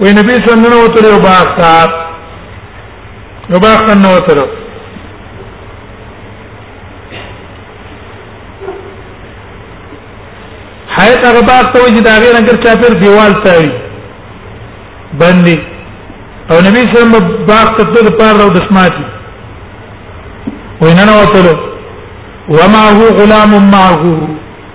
وی نبی صلی الله علیه وسلم باغ تا نو باغ ته نو تر حیات هغه باغ ته وی دا غیر انګر چا پر دیوال ته وی باندې او نبی صلی الله علیه وسلم باغ ته تر پار راو دسماتی ویننه وتلو وما هو غلام معه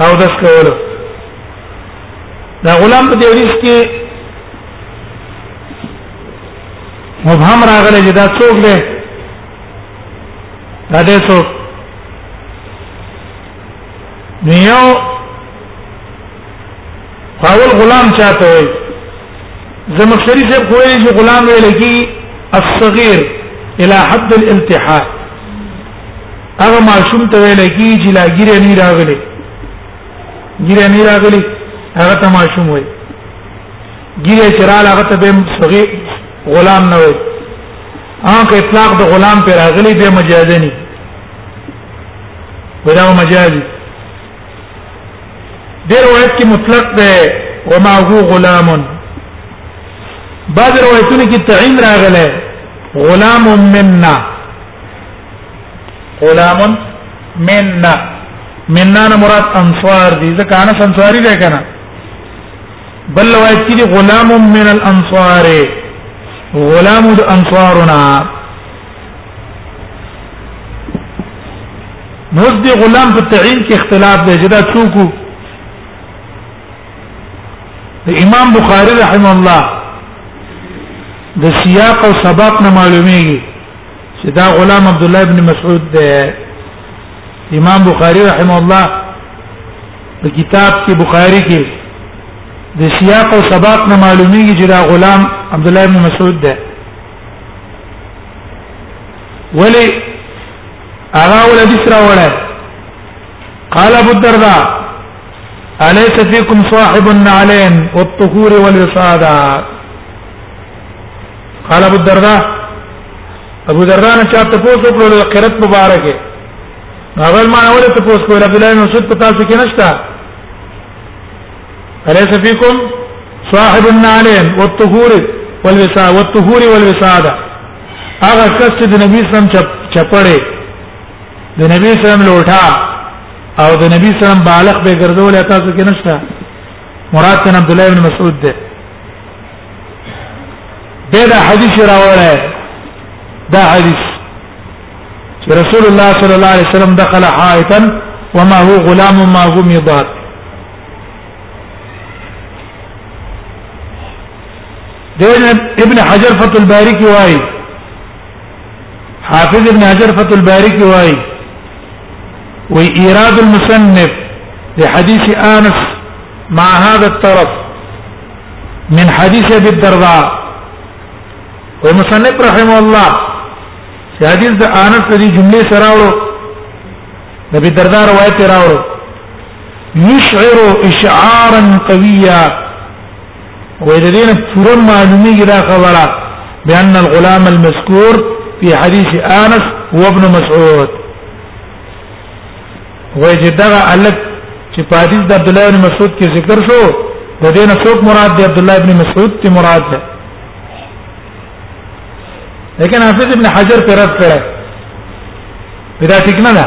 او داس کولو دا غلام په دې حدیث کې مبهم راغلی چې دا څوک دی دا دې څوک نیو اول غلام چاته وي زمخشري صاحب کوی چې غلام ویل کی الصغير الى حد الالتحاق هغه ماشوم ته ویل کی چې لا ګیره نه راغلی ګیره نه راغلی هغه ته ماشوم وای ګیره چې را هغه ته به صغیر غلام نه وای هغه اطلاق د غلام پر راغلی به مجازي نه ودا مجازي د روایت کې مطلق ده وما هو غلام بعض روایتونه کې تعین راغله غلام منا غلام مننا مننا نه مراد انصار دي ځکه انا انصاری ده کنه بل روایت کې دي غلام من الانصار غلام د انصارنا نو دې غلام په تعین کې اختلاف دی چې دا څوک د امام بخاری رحم الله د سیاق او سباق نه معلومیږي چې دا غلام عبد الله ابن مسعود دی امام بخاری رحم الله په کتاب کې بخاری کې د سیاق او سباق نه معلومیږي چې دا غلام عبد الله ابن مسعود دی ولی هغه ولدی سره وړه قال ابو الدرداء اليس فيكم صاحب النعلين والطهور والوساده قال ابو الدرداء ابو الدرداء نه چاته پوسو کړو د قرات مبارکه هغه ما اول ته پوس کول عبد الله بن مسعود په تاسو کې نشتا الیس فیکم صاحب النعلین والطهور والوسا والطهور والوساده هغه کس چې د نبی سم چپړې د نبی سم لوټا او د نبی سم بالغ به ګرځول تاسو کې نشته مراد تن عبد الله بن مسعود ده به دا حدیث راوړی دا حدیث چې رسول الله صلی الله علیه وسلم دخل حائطا وما هو غلام ما هو مضاد دین ابن حجر فتح الباری کی وای حافظ ابن حجر فتح الباری کی وای و ایراد المصنف لحديث انس مع هذا الطرف من حديث أبي الدرداء ومصنف رحمه الله في حديث آنس دي جملة سراوله أبي الدرداء رواية راوله يشعر إشعارا قويا ويدين فرما معلومي إذا خبره بأن الغلام المذكور في حديث آنس هو ابن مسعود وای چې دا الک چې په حدیث د عبد الله بن مسعود کې ذکر شو د دې نه څوک مراد دی عبد الله بن مسعود ته مراد ده لیکن حافظ ابن حجر پر رد کړه پیدا ټیک نه ده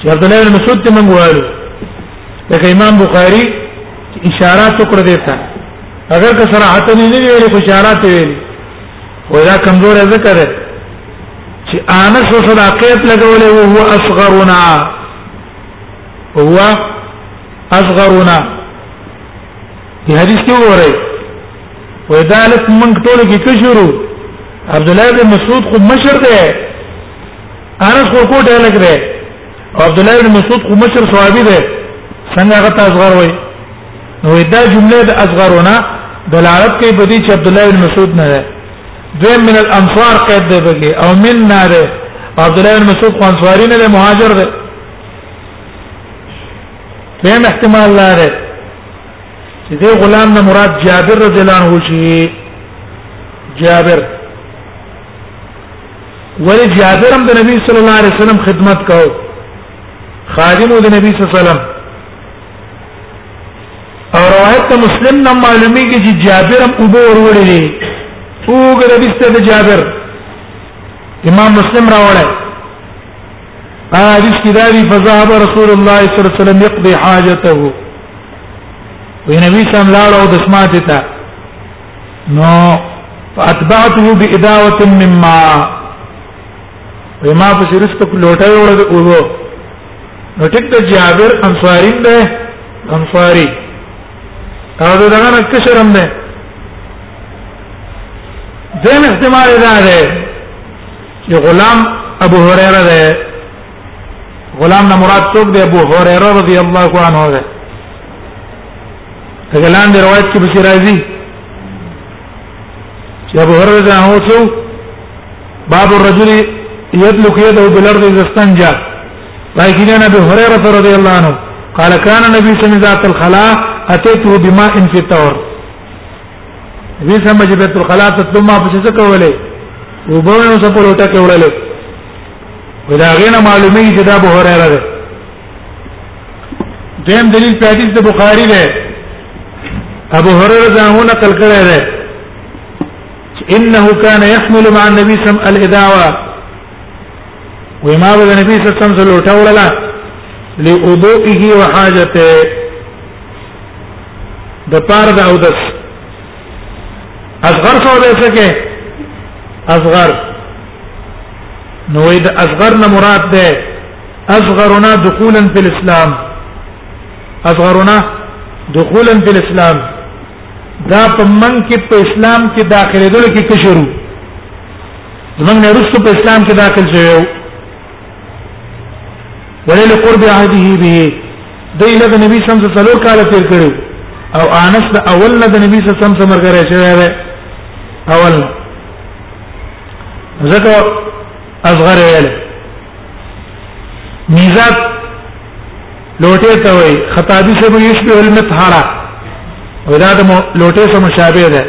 چې عبد الله بن مسعود ته موږ وایو لکه امام بخاری اشارات وکړ دیتا اگر که صراحت نه ویلي خو اشارات ویلي ودا کمزور ذکر ده چې انس صداقیت لګولې او هو اصغرنا هو اصغرنا په حدیث کې وره ودالت من ټول کې کشرو عبد الله بن مسعود خو مشر ده انس خو کوټه لګ ده عبد الله بن مسعود خو مشر صحابي ده څنګه هغه اصغر وای نو دا جمله د اصغرونه دلالت کوي په دې چې عبد الله بن مسعود نه ده دوی من الانصار قید دی بګي او من نه ده عبد الله بن مسعود خو انصاری نه ده مهاجر ده دیم احتمال لاره چې دې غلام نه مراد جابر رضی الله عنه شي جابر ولی جابر هم د نبی صلی الله علیه وسلم خدمت کاو خادم د نبی صلی الله علیه وسلم او روایت ته مسلم نه معلومیږي چې جابر هم ابو ورولې دي اوګره بيسته د جابر امام مسلم راوړی حدیث کې دا دی فذهب رسول الله صلی الله علیه وسلم يقضي حاجته وی نبی سم لاړ او د سماعت ته نو فاتبعته باداوه مما وما په شریف ته لوټه وړه د اوبو نو ټیک د جابر انصاری ده انصاری او دا دغه نه کشرم ده دیم احتمال دا ده چې غلام ابو هريره ده غلام نه مراد څوک ده ابو هريره رضی الله عنه ده کله روایت کې بشی راځي چې ابو هرره ځان اوسو باب الرجل يدلك يده بالارض اذا استنجى لكن انا ابو هريره رضي الله عنه قال كان النبي صلى الله عليه وسلم ذات الخلاء اتيته بماء في التور وی سم چې بیت الخلاء ته تلم په څه کولې وبونه سپورټه کولې ودا غینه معلومه چې دا ابو هريره ده دیم دلیل په حدیث د بخاری ده ابو هريره ځانو نقل کړی ده انه كان يحمل مع النبي صلى الله عليه وسلم الاداوه وما بده النبي صلى الله عليه وسلم لوټه وړله لوضوئه وحاجته د پاره د اودس اصغر څه ودا سکے اصغر نو د اصغر نه مراد ده اصغرنا دخولا في الاسلام اصغرنا دخولا في الاسلام دا په من کې په اسلام کې داخله دل کې کشرو زمنګ نه رسو په اسلام کې داخل شوو ولل قرب عهده به دای له نبی صلی الله علیه وسلم کاله تیر کړو او انس د اول نه د نبی صلی الله علیه وسلم سره مرګره شوی دی اول ځکه اصغر ویل میزات لوټه ته وای خطابی سے به یشبه المطهره ودا د لوټه سره مشابه ده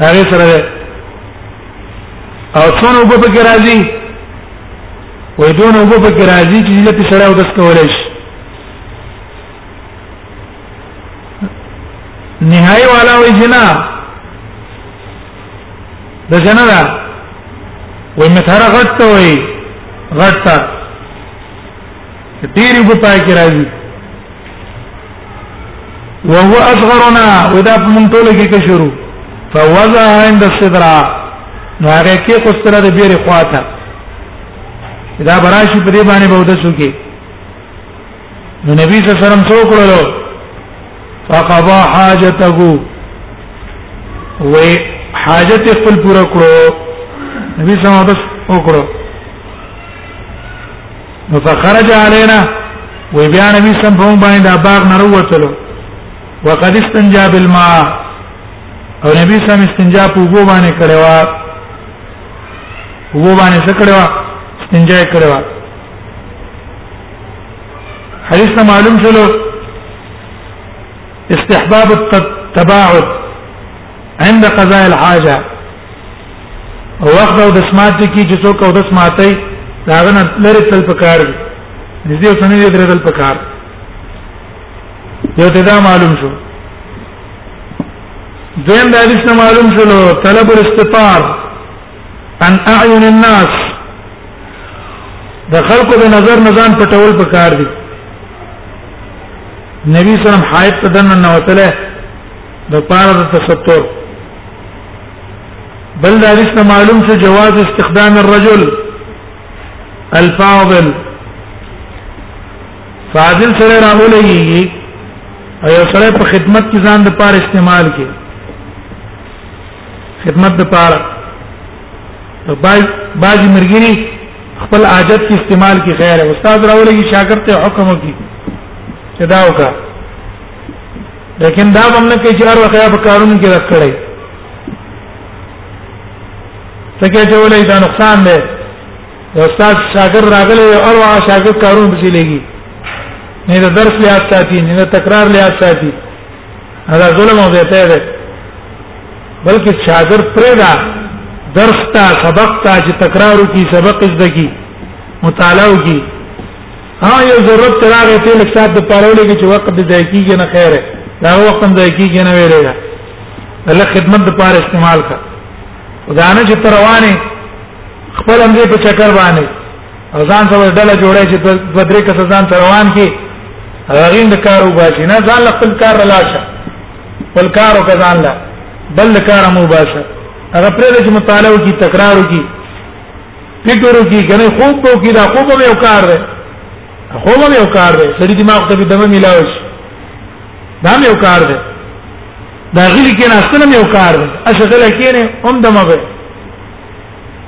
هغه سره ده او څونه وب په کې راځي وې دون وب په کې راځي چې دې په سره او دس کولای شي نهایي والا وې جنا د څنګه دا وای متر غټ ته وای غټ ته ډیر په پای کې راځي وهو اصغرنا ودا په مونږ ټول کې کې شروع فوزا عند الصدرا نو هغه کې کو ستره د بیره خواته دا براشي په دې باندې به ودسو کې نو نبی صلی الله علیه وسلم څو کړلو فقضا حاجته و حاجت خپل پورا کړو نبی صلی الله علیه وسلم وکړو نو فخرج علينا وی بیا نبی صلی الله علیه وسلم باندې باغ نه وروتلو وقد استنجا بالماء او نبی صلی الله علیه وسلم استنجا په وګو باندې کړو وګو باندې څه کړو استنجا کړو حدیث نه معلوم شلو استحباب التباعد عند قضاء الحاجه وخت او د سماعت کی چې څوک او د سماعتي دا غنه لري تل پکار دي نږدې او سنې درې تل پکار یو ته دا معلوم شو دویم د حدیث نه معلوم شلو طلب الاستطار ان اعین الناس د خلکو د نظر نزان پټول پکار دي نبی صلی الله علیه وسلم حائط تدنن نوتله د پاره د تستر بل دا رښت معلوم چې جواز استخدام الرجل الفاضل فاضل سره راولېږي او یو سره په خدمت کې ځان د پاره استعمال کې خدمت د پاره باج باج مرګري خپل عادت کې استعمال کی خیر ہے استاد راولې کی شاګرد ته حکم کی صدا وکا لیکن دا باندې کې چې هر وخت په کارونو کې راکړی څه کې چې ولې دا نقصان دی استاد شاګرد راغلی او هر وخت شاګرد کارونه بچی لګي نه د درس لحاظ ساتي نه د تکرار لحاظ ساتي هغه ظلم او زیاته ده بلکې شاګرد پرې دا درس تا سبق تا چې تکرار کی سبق زده کی مطالعه کی ها یو ضرورت تراغه ته لکتاب د پارولې کې چې وخت د ځای کیږي نه خیره دا وخت هم ځای کیږي نه ویلې الله خدمت د پاره استعمال کا ودانه چې روانه خپل هم دې په چکر باندې او ځان سره ډله جوړه چې دوه درې کس ځان سره روان کی هغه د کار وباسي نه ځان خپل کار لاشه خپل کار او ځان لا بل کار مو باشه هغه پرې د مطالعه کی تکرار کی فکر کی کنه خوب کو کی دا خوب به یو کار دی خوب به یو کار دی سړي دماغ ته دمه ملاوي شي دا یو کار دی دا غیر کې نه اصل یو کار دی اشغله کې نه هم دمه به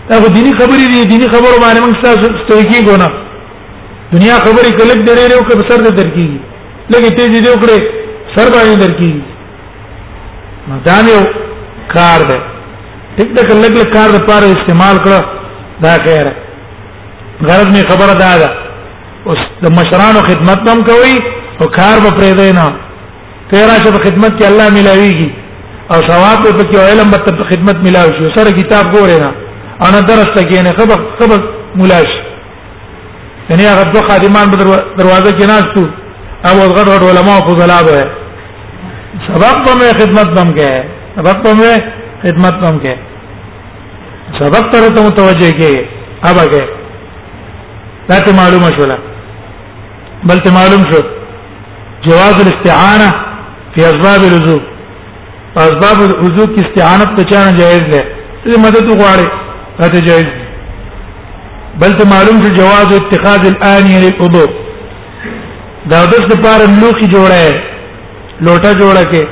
دا خو دینی خبرې دي دینی خبرو باندې موږ تاسو ستويږي ګونه دنیا خبرې کله درې ریو کې سر دې درکې لګې تیزې دې وکړې سر باندې درکې نو دا یو کار دی ټیک ټک لګ لګ کار لپاره استعمال کړه دا خیر غرض می خبره دا ده اوس د مشرانو خدمت هم کوي او کار به پرې دی نه ته راشه په خدمت کې الله ملاويږي او ثواب په پکې او علم مت په خدمت ملاو شي سره کتاب ګورې نه انا درس ته کې نه خبر خبر ملاش یعنی هغه دوه خادمان په دروازه کې ناشتو او غړ غړ علماء خو زلا به سبق په مې خدمت بم کې سبق په مې خدمت بم کې سبق تر ته متوجه کې اوبه کې دا ته معلومه شولا بل ته معلوم شو جواز الاستعانه في اسباب الوضوء اسباب الوضوء کې استعانه ته چانه جائز ده دې مدد غواړي راته جائز ده بل ته معلوم شو جواز اتخاذ الانيه للوضوء دا د څه لپاره لوخي جوړه ہے لوټه جوړه کې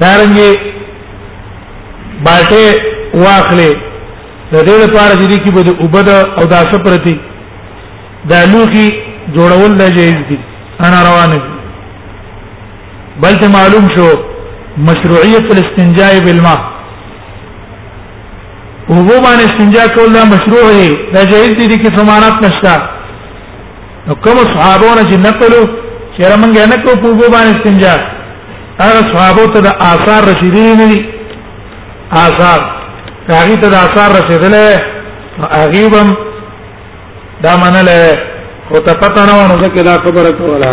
دارنګي باټه واخلې د دې لپاره چې دې کې به د وبد او داسه پرتی دا لوخي جوړول د جایز دي انا روان دي بل ته معلوم شو مشروعیت الاستنجاء بالماء وګو باندې استنجا کول دا مشروع دی دا جایز دي دي کې سمانات نشته نو کوم صحابونه چې نقلو چې رمنګ نه کو په وګو باندې استنجا هغه صحابو ته د آثار رسیدلی نه دي آثار هغه ته د آثار رسیدله هغه هم دا منله خو ته پته نه ونه ځکه دا خبره کوله